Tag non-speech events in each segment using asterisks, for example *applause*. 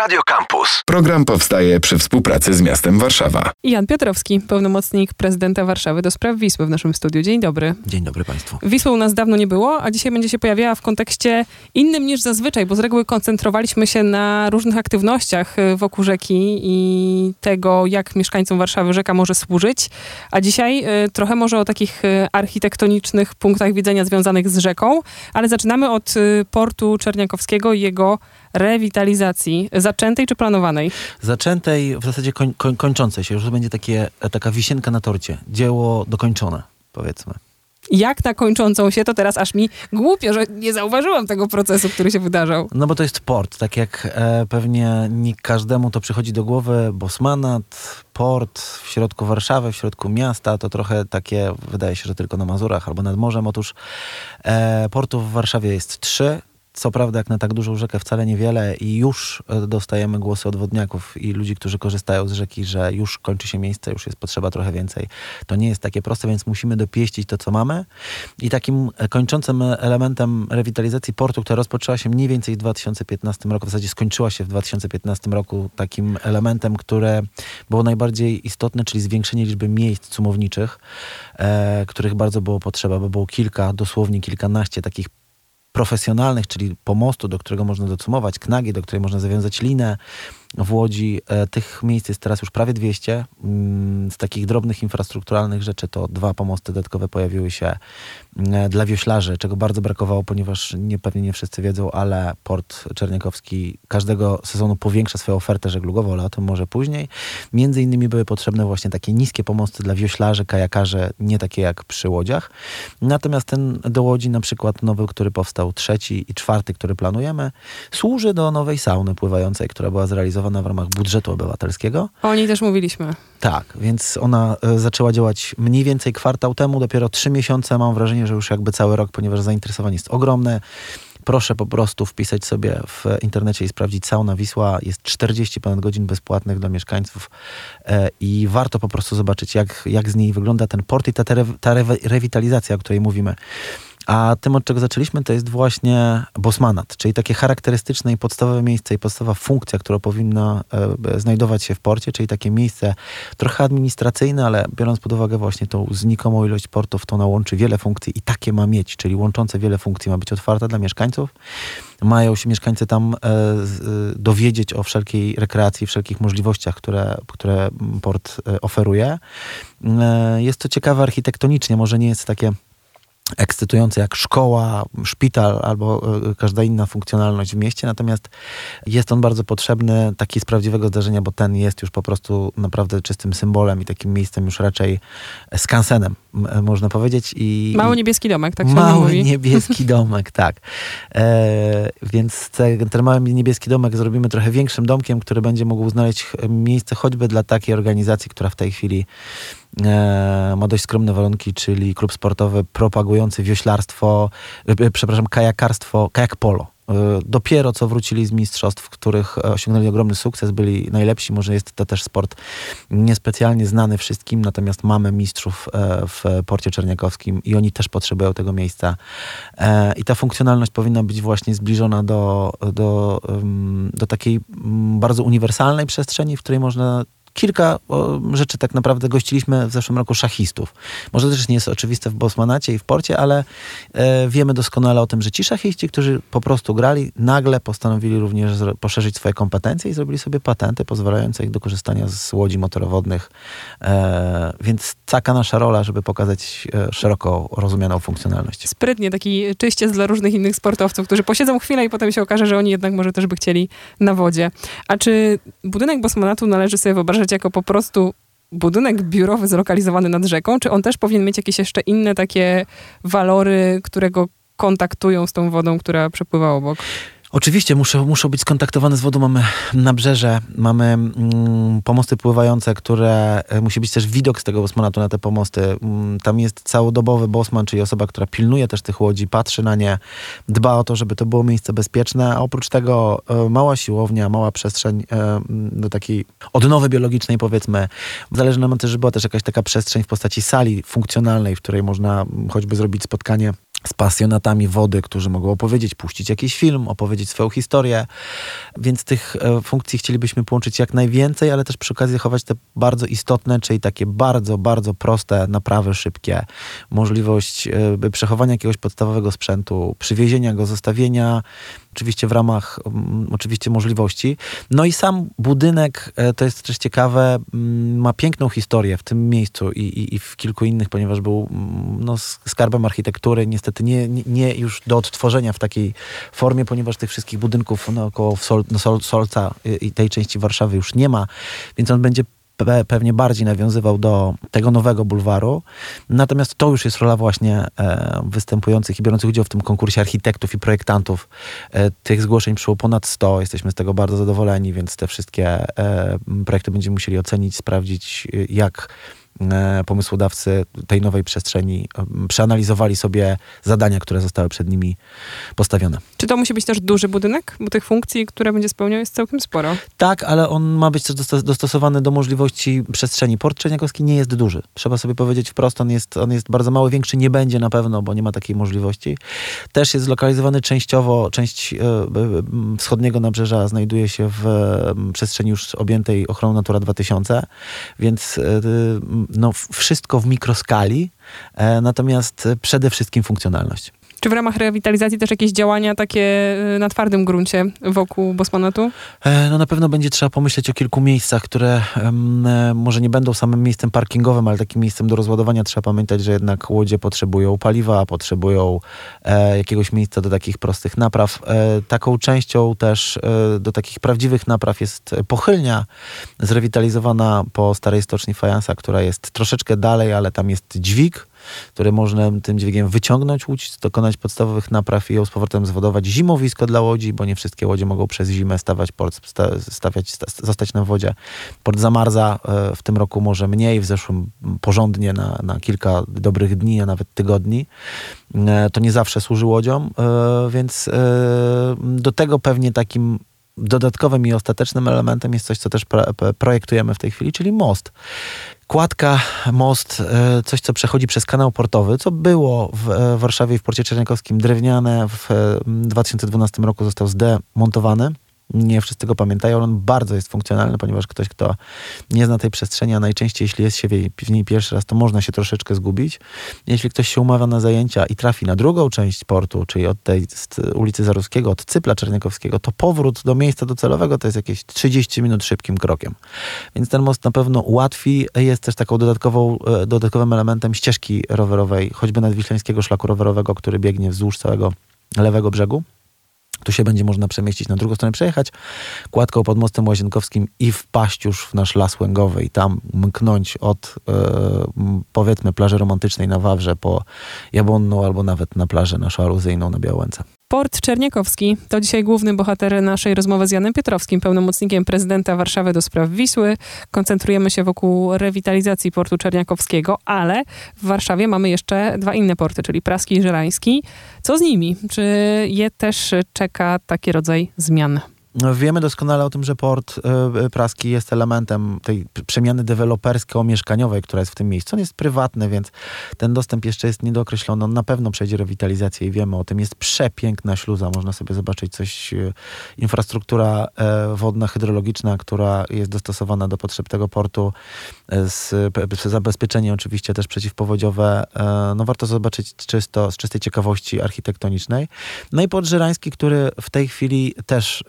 Radio Campus. Program powstaje przy współpracy z miastem Warszawa. Jan Piotrowski, pełnomocnik prezydenta Warszawy do spraw Wisły w naszym studiu. Dzień dobry. Dzień dobry Państwu. Wisły u nas dawno nie było, a dzisiaj będzie się pojawiała w kontekście innym niż zazwyczaj, bo z reguły koncentrowaliśmy się na różnych aktywnościach y, wokół rzeki i tego, jak mieszkańcom Warszawy rzeka może służyć. A dzisiaj y, trochę może o takich y, architektonicznych punktach widzenia związanych z rzeką, ale zaczynamy od y, portu Czerniakowskiego i jego rewitalizacji. Zaczętej czy planowanej? Zaczętej, w zasadzie koń, koń, kończącej się, już to będzie takie, taka wisienka na torcie. Dzieło dokończone, powiedzmy. Jak na kończącą się, to teraz aż mi głupio, że nie zauważyłam tego procesu, który się wydarzał. No bo to jest port, tak jak e, pewnie nie każdemu to przychodzi do głowy, Bosmanat, port w środku Warszawy, w środku miasta, to trochę takie, wydaje się, że tylko na Mazurach albo nad morzem. Otóż e, portów w Warszawie jest trzy. Co prawda, jak na tak dużą rzekę wcale niewiele i już e, dostajemy głosy od wodniaków i ludzi, którzy korzystają z rzeki, że już kończy się miejsce, już jest potrzeba trochę więcej. To nie jest takie proste, więc musimy dopieścić to, co mamy. I takim e, kończącym elementem rewitalizacji portu, która rozpoczęła się mniej więcej w 2015 roku, w zasadzie skończyła się w 2015 roku, takim elementem, które było najbardziej istotne, czyli zwiększenie liczby miejsc cumowniczych, e, których bardzo było potrzeba, bo było kilka, dosłownie kilkanaście takich profesjonalnych, czyli pomostu, do którego można documować, knagi, do której można zawiązać linę w Łodzi. E, tych miejsc jest teraz już prawie 200. Mm, Z takich drobnych infrastrukturalnych rzeczy to dwa pomosty dodatkowe pojawiły się e, dla wioślarzy, czego bardzo brakowało, ponieważ nie, pewnie nie wszyscy wiedzą, ale port Czerniakowski każdego sezonu powiększa swoją ofertę żeglugową, ale o tym może później. Między innymi były potrzebne właśnie takie niskie pomosty dla wioślarzy, kajakarzy, nie takie jak przy łodziach. Natomiast ten do Łodzi na przykład nowy, który powstał trzeci i czwarty, który planujemy, służy do nowej sauny pływającej, która była zrealizowana w ramach budżetu obywatelskiego. O niej też mówiliśmy. Tak, więc ona e, zaczęła działać mniej więcej kwartał temu, dopiero trzy miesiące. Mam wrażenie, że już jakby cały rok, ponieważ zainteresowanie jest ogromne. Proszę po prostu wpisać sobie w internecie i sprawdzić sauna Wisła. Jest 40 ponad godzin bezpłatnych dla mieszkańców e, i warto po prostu zobaczyć, jak, jak z niej wygląda ten port i ta, ta, re- ta rewitalizacja, o której mówimy. A tym, od czego zaczęliśmy, to jest właśnie Bosmanat, czyli takie charakterystyczne i podstawowe miejsce i podstawowa funkcja, która powinna e, znajdować się w porcie, czyli takie miejsce trochę administracyjne, ale biorąc pod uwagę właśnie tą znikomą ilość portów, to ona łączy wiele funkcji i takie ma mieć, czyli łączące wiele funkcji ma być otwarte dla mieszkańców. Mają się mieszkańcy tam e, z, e, dowiedzieć o wszelkiej rekreacji, wszelkich możliwościach, które, które port e, oferuje. E, jest to ciekawe architektonicznie, może nie jest takie ekscytujące jak szkoła, szpital albo y, każda inna funkcjonalność w mieście, natomiast jest on bardzo potrzebny taki z prawdziwego zdarzenia, bo ten jest już po prostu naprawdę czystym symbolem i takim miejscem już raczej skansenem, m- można powiedzieć. I, Mały niebieski domek, tak się Mały mówi. niebieski *laughs* domek, tak. E, więc te, ten mały niebieski domek zrobimy trochę większym domkiem, który będzie mógł znaleźć ch- miejsce choćby dla takiej organizacji, która w tej chwili e, ma dość skromne warunki, czyli klub sportowy propagujący wioślarstwo, e, e, przepraszam, kajakarstwo, kajak polo. E, Dopiero co wrócili z mistrzostw, w których e, osiągnęli ogromny sukces, byli najlepsi. Może jest to też sport niespecjalnie znany wszystkim, natomiast mamy mistrzów e, w porcie czerniakowskim i oni też potrzebują tego miejsca. E, I ta funkcjonalność powinna być właśnie zbliżona do, do, do takiej mm, bardzo uniwersalnej przestrzeni, w której można kilka rzeczy tak naprawdę gościliśmy w zeszłym roku szachistów. Może też nie jest oczywiste w Bosmanacie i w porcie, ale e, wiemy doskonale o tym, że ci szachiści, którzy po prostu grali, nagle postanowili również poszerzyć swoje kompetencje i zrobili sobie patenty pozwalające ich do korzystania z łodzi motorowodnych. E, więc taka nasza rola, żeby pokazać e, szeroko rozumianą funkcjonalność. Sprytnie, taki czyściec dla różnych innych sportowców, którzy posiedzą chwilę i potem się okaże, że oni jednak może też by chcieli na wodzie. A czy budynek Bosmanatu należy sobie wyobrażać jako po prostu budynek biurowy zlokalizowany nad rzeką, czy on też powinien mieć jakieś jeszcze inne takie walory, które go kontaktują z tą wodą, która przepływa obok? Oczywiście muszą, być skontaktowane z wodą. Mamy nabrzeże, mamy mm, pomosty pływające, które e, musi być też widok z tego bosmanatu na te pomosty. Mm, tam jest całodobowy bosman, czyli osoba, która pilnuje też tych łodzi, patrzy na nie, dba o to, żeby to było miejsce bezpieczne, a oprócz tego e, mała siłownia, mała przestrzeń e, do takiej odnowy biologicznej powiedzmy. Zależy nam też, żeby była też jakaś taka przestrzeń w postaci sali funkcjonalnej, w której można mm, choćby zrobić spotkanie z pasjonatami wody, którzy mogą opowiedzieć, puścić jakiś film, opowiedzieć swoją historię. Więc tych e, funkcji chcielibyśmy połączyć jak najwięcej, ale też przy okazji zachować te bardzo istotne, czyli takie bardzo, bardzo proste naprawy szybkie. Możliwość e, przechowania jakiegoś podstawowego sprzętu, przywiezienia go, zostawienia oczywiście w ramach um, oczywiście możliwości. No i sam budynek, e, to jest też ciekawe, um, ma piękną historię w tym miejscu i, i, i w kilku innych, ponieważ był um, no, skarbem architektury, niestety nie, nie, już do odtworzenia w takiej formie, ponieważ tych wszystkich budynków naokoło Sol, no, Sol, Solca i tej części Warszawy już nie ma, więc on będzie pewnie bardziej nawiązywał do tego nowego bulwaru. Natomiast to już jest rola właśnie e, występujących i biorących udział w tym konkursie architektów i projektantów. E, tych zgłoszeń przyszło ponad 100. Jesteśmy z tego bardzo zadowoleni, więc te wszystkie e, projekty będziemy musieli ocenić, sprawdzić jak pomysłodawcy tej nowej przestrzeni przeanalizowali sobie zadania, które zostały przed nimi postawione. Czy to musi być też duży budynek? Bo tych funkcji, które będzie spełniał, jest całkiem sporo. Tak, ale on ma być też dostosowany do możliwości przestrzeni. Port Czerniakowski nie jest duży. Trzeba sobie powiedzieć wprost, on jest, on jest bardzo mały, większy nie będzie na pewno, bo nie ma takiej możliwości. Też jest zlokalizowany częściowo, część e, wschodniego nabrzeża znajduje się w przestrzeni już objętej ochroną Natura 2000, więc e, no, wszystko w mikroskali, e, natomiast przede wszystkim funkcjonalność. Czy w ramach rewitalizacji też jakieś działania takie y, na twardym gruncie wokół Bosmanatu? E, no na pewno będzie trzeba pomyśleć o kilku miejscach, które um, może nie będą samym miejscem parkingowym, ale takim miejscem do rozładowania. Trzeba pamiętać, że jednak łodzie potrzebują paliwa, potrzebują e, jakiegoś miejsca do takich prostych napraw. E, taką częścią też e, do takich prawdziwych napraw jest pochylnia zrewitalizowana po starej stoczni Fajansa, która jest troszeczkę dalej, ale tam jest dźwig, które można tym dźwigiem wyciągnąć łódź, dokonać podstawowych napraw i ją z powrotem zwodować. Zimowisko dla łodzi, bo nie wszystkie łodzie mogą przez zimę stawać, port, stawiać, zostać na wodzie. Port zamarza e, w tym roku może mniej, w zeszłym porządnie na, na kilka dobrych dni, a nawet tygodni. E, to nie zawsze służy łodziom, e, więc do tego pewnie takim dodatkowym i ostatecznym elementem jest coś, co też projektujemy w tej chwili, czyli most. Kładka, most, e, coś co przechodzi przez kanał portowy, co było w e, Warszawie w Porcie Czerniakowskim drewniane, w 2012 roku został zdemontowany nie wszyscy go pamiętają. On bardzo jest funkcjonalny, ponieważ ktoś, kto nie zna tej przestrzeni, a najczęściej jeśli jest się w niej pierwszy raz, to można się troszeczkę zgubić. Jeśli ktoś się umawia na zajęcia i trafi na drugą część portu, czyli od tej ulicy Zaruskiego, od Cypla Czerniakowskiego, to powrót do miejsca docelowego to jest jakieś 30 minut szybkim krokiem. Więc ten most na pewno ułatwi. Jest też taką dodatkową, e, dodatkowym elementem ścieżki rowerowej, choćby nadwiślańskiego szlaku rowerowego, który biegnie wzdłuż całego lewego brzegu. Tu się będzie można przemieścić na drugą stronę, przejechać kładką pod mostem Łazienkowskim i wpaść już w nasz las łęgowy i tam mknąć od e, powiedzmy plaży romantycznej na Wawrze po Jabłonną albo nawet na plażę naszą aluzyjną na Białęce. Port Czerniakowski to dzisiaj główny bohater naszej rozmowy z Janem Pietrowskim, pełnomocnikiem prezydenta Warszawy do spraw Wisły. Koncentrujemy się wokół rewitalizacji portu Czerniakowskiego, ale w Warszawie mamy jeszcze dwa inne porty, czyli Praski i Żerański. Co z nimi? Czy je też czeka taki rodzaj zmian? No, wiemy doskonale o tym, że port y, praski jest elementem tej przemiany dewelopersko-mieszkaniowej, która jest w tym miejscu. On jest prywatny, więc ten dostęp jeszcze jest niedookreślony. On na pewno przejdzie rewitalizację i wiemy o tym. Jest przepiękna śluza. Można sobie zobaczyć coś, y, infrastruktura y, wodna, hydrologiczna, która jest dostosowana do potrzeb tego portu. Z, zabezpieczenie oczywiście też przeciwpowodziowe. No warto zobaczyć czysto, z czystej ciekawości architektonicznej. No i port Żerański, który w tej chwili też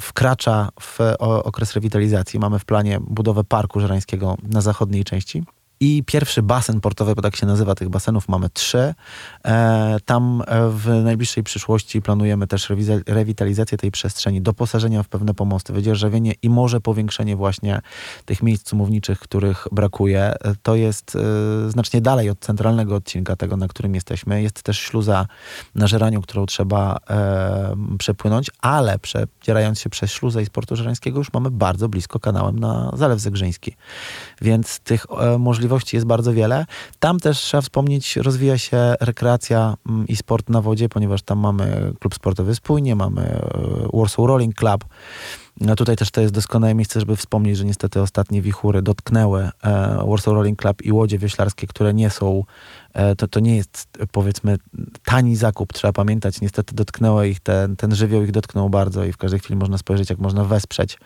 wkracza w okres rewitalizacji. Mamy w planie budowę parku żerańskiego na zachodniej części. I pierwszy basen portowy, bo tak się nazywa, tych basenów mamy trzy. E, tam e, w najbliższej przyszłości planujemy też rewitalizację tej przestrzeni, doposażenia w pewne pomosty, wydzierżawienie i może powiększenie właśnie tych miejsc cumowniczych, których brakuje. E, to jest znacznie dalej od centralnego odcinka tego, na którym jesteśmy. Jest też śluza na Żeraniu, którą trzeba przepłynąć, ale przedzierając się przez śluzę i z portu żerańskiego już mamy bardzo blisko kanałem na Zalew Zegrzyński. Więc tych możliwości możliwości jest bardzo wiele. Tam też trzeba wspomnieć, rozwija się rekreacja mm, i sport na wodzie, ponieważ tam mamy klub sportowy Spójnie, mamy e, Warsaw Rolling Club. No tutaj też to jest doskonałe miejsce, żeby wspomnieć, że niestety ostatnie wichury dotknęły e, Warsaw Rolling Club i łodzie wioślarskie, które nie są E, to, to nie jest powiedzmy tani zakup, trzeba pamiętać. Niestety dotknęło ich, ten, ten żywioł ich dotknął bardzo i w każdej chwili można spojrzeć, jak można wesprzeć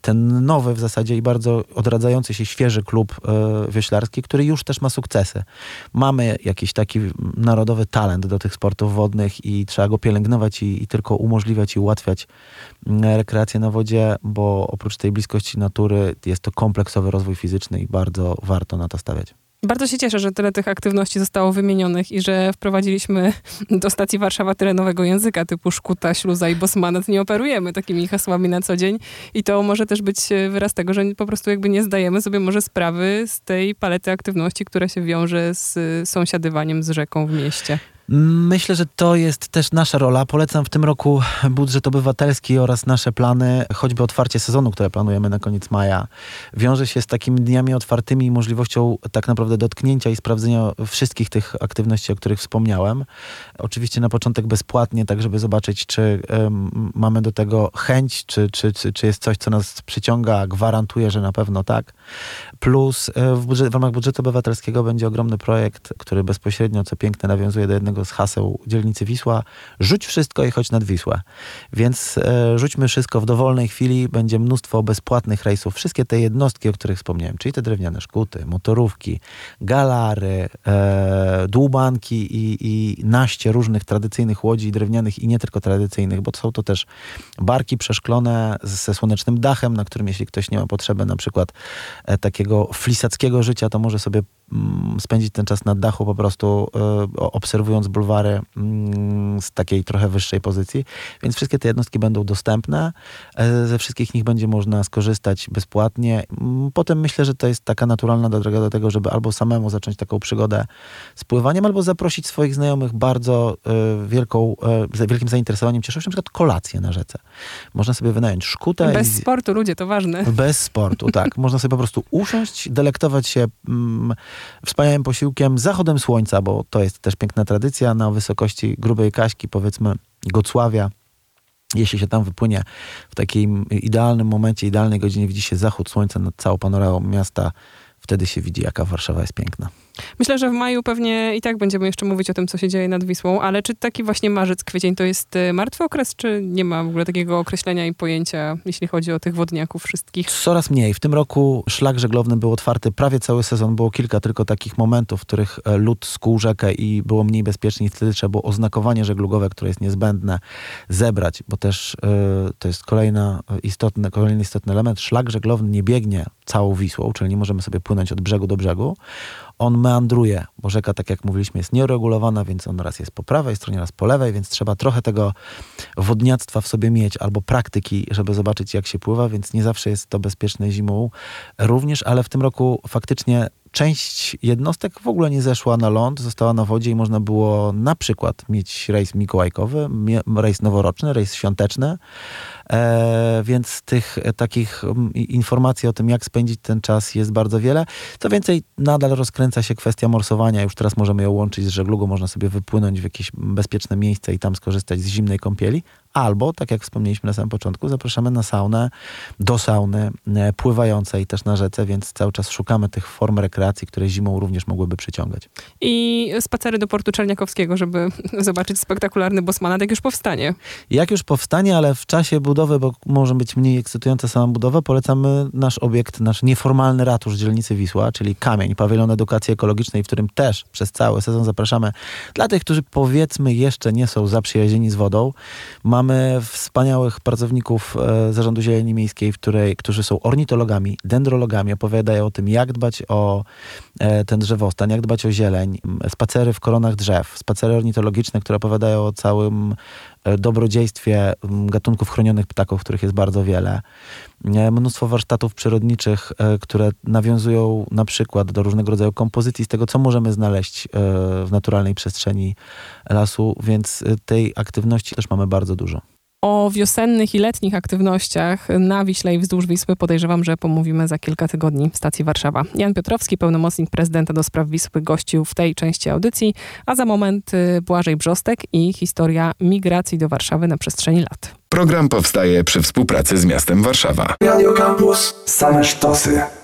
ten nowy w zasadzie i bardzo odradzający się świeży klub e, wioślarski, który już też ma sukcesy. Mamy jakiś taki narodowy talent do tych sportów wodnych i trzeba go pielęgnować i, i tylko umożliwiać i ułatwiać mm, rekreację na wodzie, bo oprócz tej bliskości natury jest to kompleksowy rozwój fizyczny i bardzo warto na to stawiać. Bardzo się cieszę, że tyle tych aktywności zostało wymienionych i że wprowadziliśmy do stacji Warszawa tyle nowego języka typu szkuta, śluza i bosmanat. Nie operujemy takimi hasłami na co dzień i to może też być wyraz tego, że po prostu jakby nie zdajemy sobie może sprawy z tej palety aktywności, która się wiąże z sąsiadywaniem z rzeką w mieście. Myślę, że to jest też nasza rola. Polecam w tym roku budżet obywatelski oraz nasze plany, choćby otwarcie sezonu, które planujemy na koniec maja, wiąże się z takimi dniami otwartymi i możliwością tak naprawdę dotknięcia i sprawdzenia wszystkich tych aktywności, o których wspomniałem. Oczywiście na początek bezpłatnie, tak żeby zobaczyć, czy um, mamy do tego chęć, czy, czy, czy, czy jest coś, co nas przyciąga. Gwarantuję, że na pewno tak. Plus e, w, budżet, w ramach budżetu obywatelskiego będzie ogromny projekt, który bezpośrednio, co piękne, nawiązuje do jednego z haseł dzielnicy Wisła. Rzuć wszystko i chodź nad Wisłę. Więc e, rzućmy wszystko w dowolnej chwili. Będzie mnóstwo bezpłatnych rejsów. Wszystkie te jednostki, o których wspomniałem, czyli te drewniane szkuty, motorówki, galary, e, dłubanki i, i naście różnych tradycyjnych łodzi drewnianych i nie tylko tradycyjnych, bo są to też barki przeszklone ze słonecznym dachem, na którym jeśli ktoś nie ma potrzeby na przykład e, takiego flisackiego życia, to może sobie spędzić ten czas na dachu po prostu e, obserwując bulwary mm, z takiej trochę wyższej pozycji. Więc wszystkie te jednostki będą dostępne. E, ze wszystkich nich będzie można skorzystać bezpłatnie. Mm, potem myślę, że to jest taka naturalna droga do tego, żeby albo samemu zacząć taką przygodę z pływaniem, albo zaprosić swoich znajomych bardzo wielką, wielkim zainteresowaniem. Cieszę się na przykład kolację na rzece. Można sobie wynająć szkutę. Bez i... sportu, ludzie, to ważne. Bez sportu, tak. Można sobie po prostu usiąść, delektować się mm, wspaniałym posiłkiem, zachodem słońca, bo to jest też piękna tradycja na wysokości Grubej Kaśki, powiedzmy Gocławia. Jeśli się tam wypłynie w takim idealnym momencie, idealnej godzinie, widzi się zachód słońca nad całą panoramą miasta, wtedy się widzi, jaka Warszawa jest piękna. Myślę, że w maju pewnie i tak będziemy jeszcze mówić o tym, co się dzieje nad Wisłą, ale czy taki właśnie marzec, kwiecień to jest y, martwy okres, czy nie ma w ogóle takiego określenia i pojęcia, jeśli chodzi o tych wodniaków wszystkich? Coraz mniej. W tym roku szlak żeglowny był otwarty prawie cały sezon. Było kilka tylko takich momentów, w których e, lód skuł rzekę i było mniej bezpiecznie. Wtedy trzeba było oznakowanie żeglugowe, które jest niezbędne, zebrać, bo też yy, to jest kolejna istotny, kolejny istotny element. Szlak żeglowny nie biegnie całą Wisłą, czyli nie możemy sobie płynąć od brzegu do brzegu on meandruje, bo rzeka, tak jak mówiliśmy, jest nieuregulowana, więc on raz jest po prawej stronie, raz po lewej, więc trzeba trochę tego wodniactwa w sobie mieć albo praktyki, żeby zobaczyć, jak się pływa, więc nie zawsze jest to bezpieczne zimą również, ale w tym roku faktycznie część jednostek w ogóle nie zeszła na ląd, została na wodzie i można było na przykład mieć rejs mikołajkowy, rejs noworoczny, rejs świąteczny, e, więc tych e, takich informacji o tym, jak spędzić ten czas jest bardzo wiele. Co więcej, nadal rozkręca się kwestia morsowania, już teraz możemy ją łączyć z żeglugą, można sobie wypłynąć w jakieś bezpieczne miejsce i tam skorzystać z zimnej kąpieli, Albo, tak jak wspomnieliśmy na samym początku, zapraszamy na saunę, do sauny e, pływającej też na rzece, więc cały czas szukamy tych form rekreacji, które zimą również mogłyby przyciągać. I spacery do portu Czerniakowskiego, żeby *laughs* zobaczyć spektakularny Bosmanat, jak już powstanie. Jak już powstanie, ale w czasie budowy, bo może być mniej ekscytująca sama budowa, polecamy nasz obiekt, nasz nieformalny ratusz dzielnicy Wisła, czyli Kamień, pawilon edukacji ekologicznej, w którym też przez cały sezon zapraszamy dla tych, którzy powiedzmy jeszcze nie są zaprzyjaźnieni z wodą. Mamy Mamy wspaniałych pracowników e, Zarządu Zieleni Miejskiej, w której, którzy są ornitologami, dendrologami, opowiadają o tym, jak dbać o e, ten drzewostan, jak dbać o zieleń, spacery w koronach drzew, spacery ornitologiczne, które opowiadają o całym dobrodziejstwie gatunków chronionych ptaków, których jest bardzo wiele. Mnóstwo warsztatów przyrodniczych, które nawiązują na przykład do różnego rodzaju kompozycji z tego, co możemy znaleźć w naturalnej przestrzeni lasu, więc tej aktywności też mamy bardzo dużo. O wiosennych i letnich aktywnościach na Wiśle i wzdłuż Wisły podejrzewam, że pomówimy za kilka tygodni w stacji Warszawa. Jan Piotrowski, pełnomocnik prezydenta do spraw Wisły, gościł w tej części audycji, a za moment y, Błażej Brzostek i historia migracji do Warszawy na przestrzeni lat. Program powstaje przy współpracy z miastem Warszawa. Radio Campus. Same sztosy.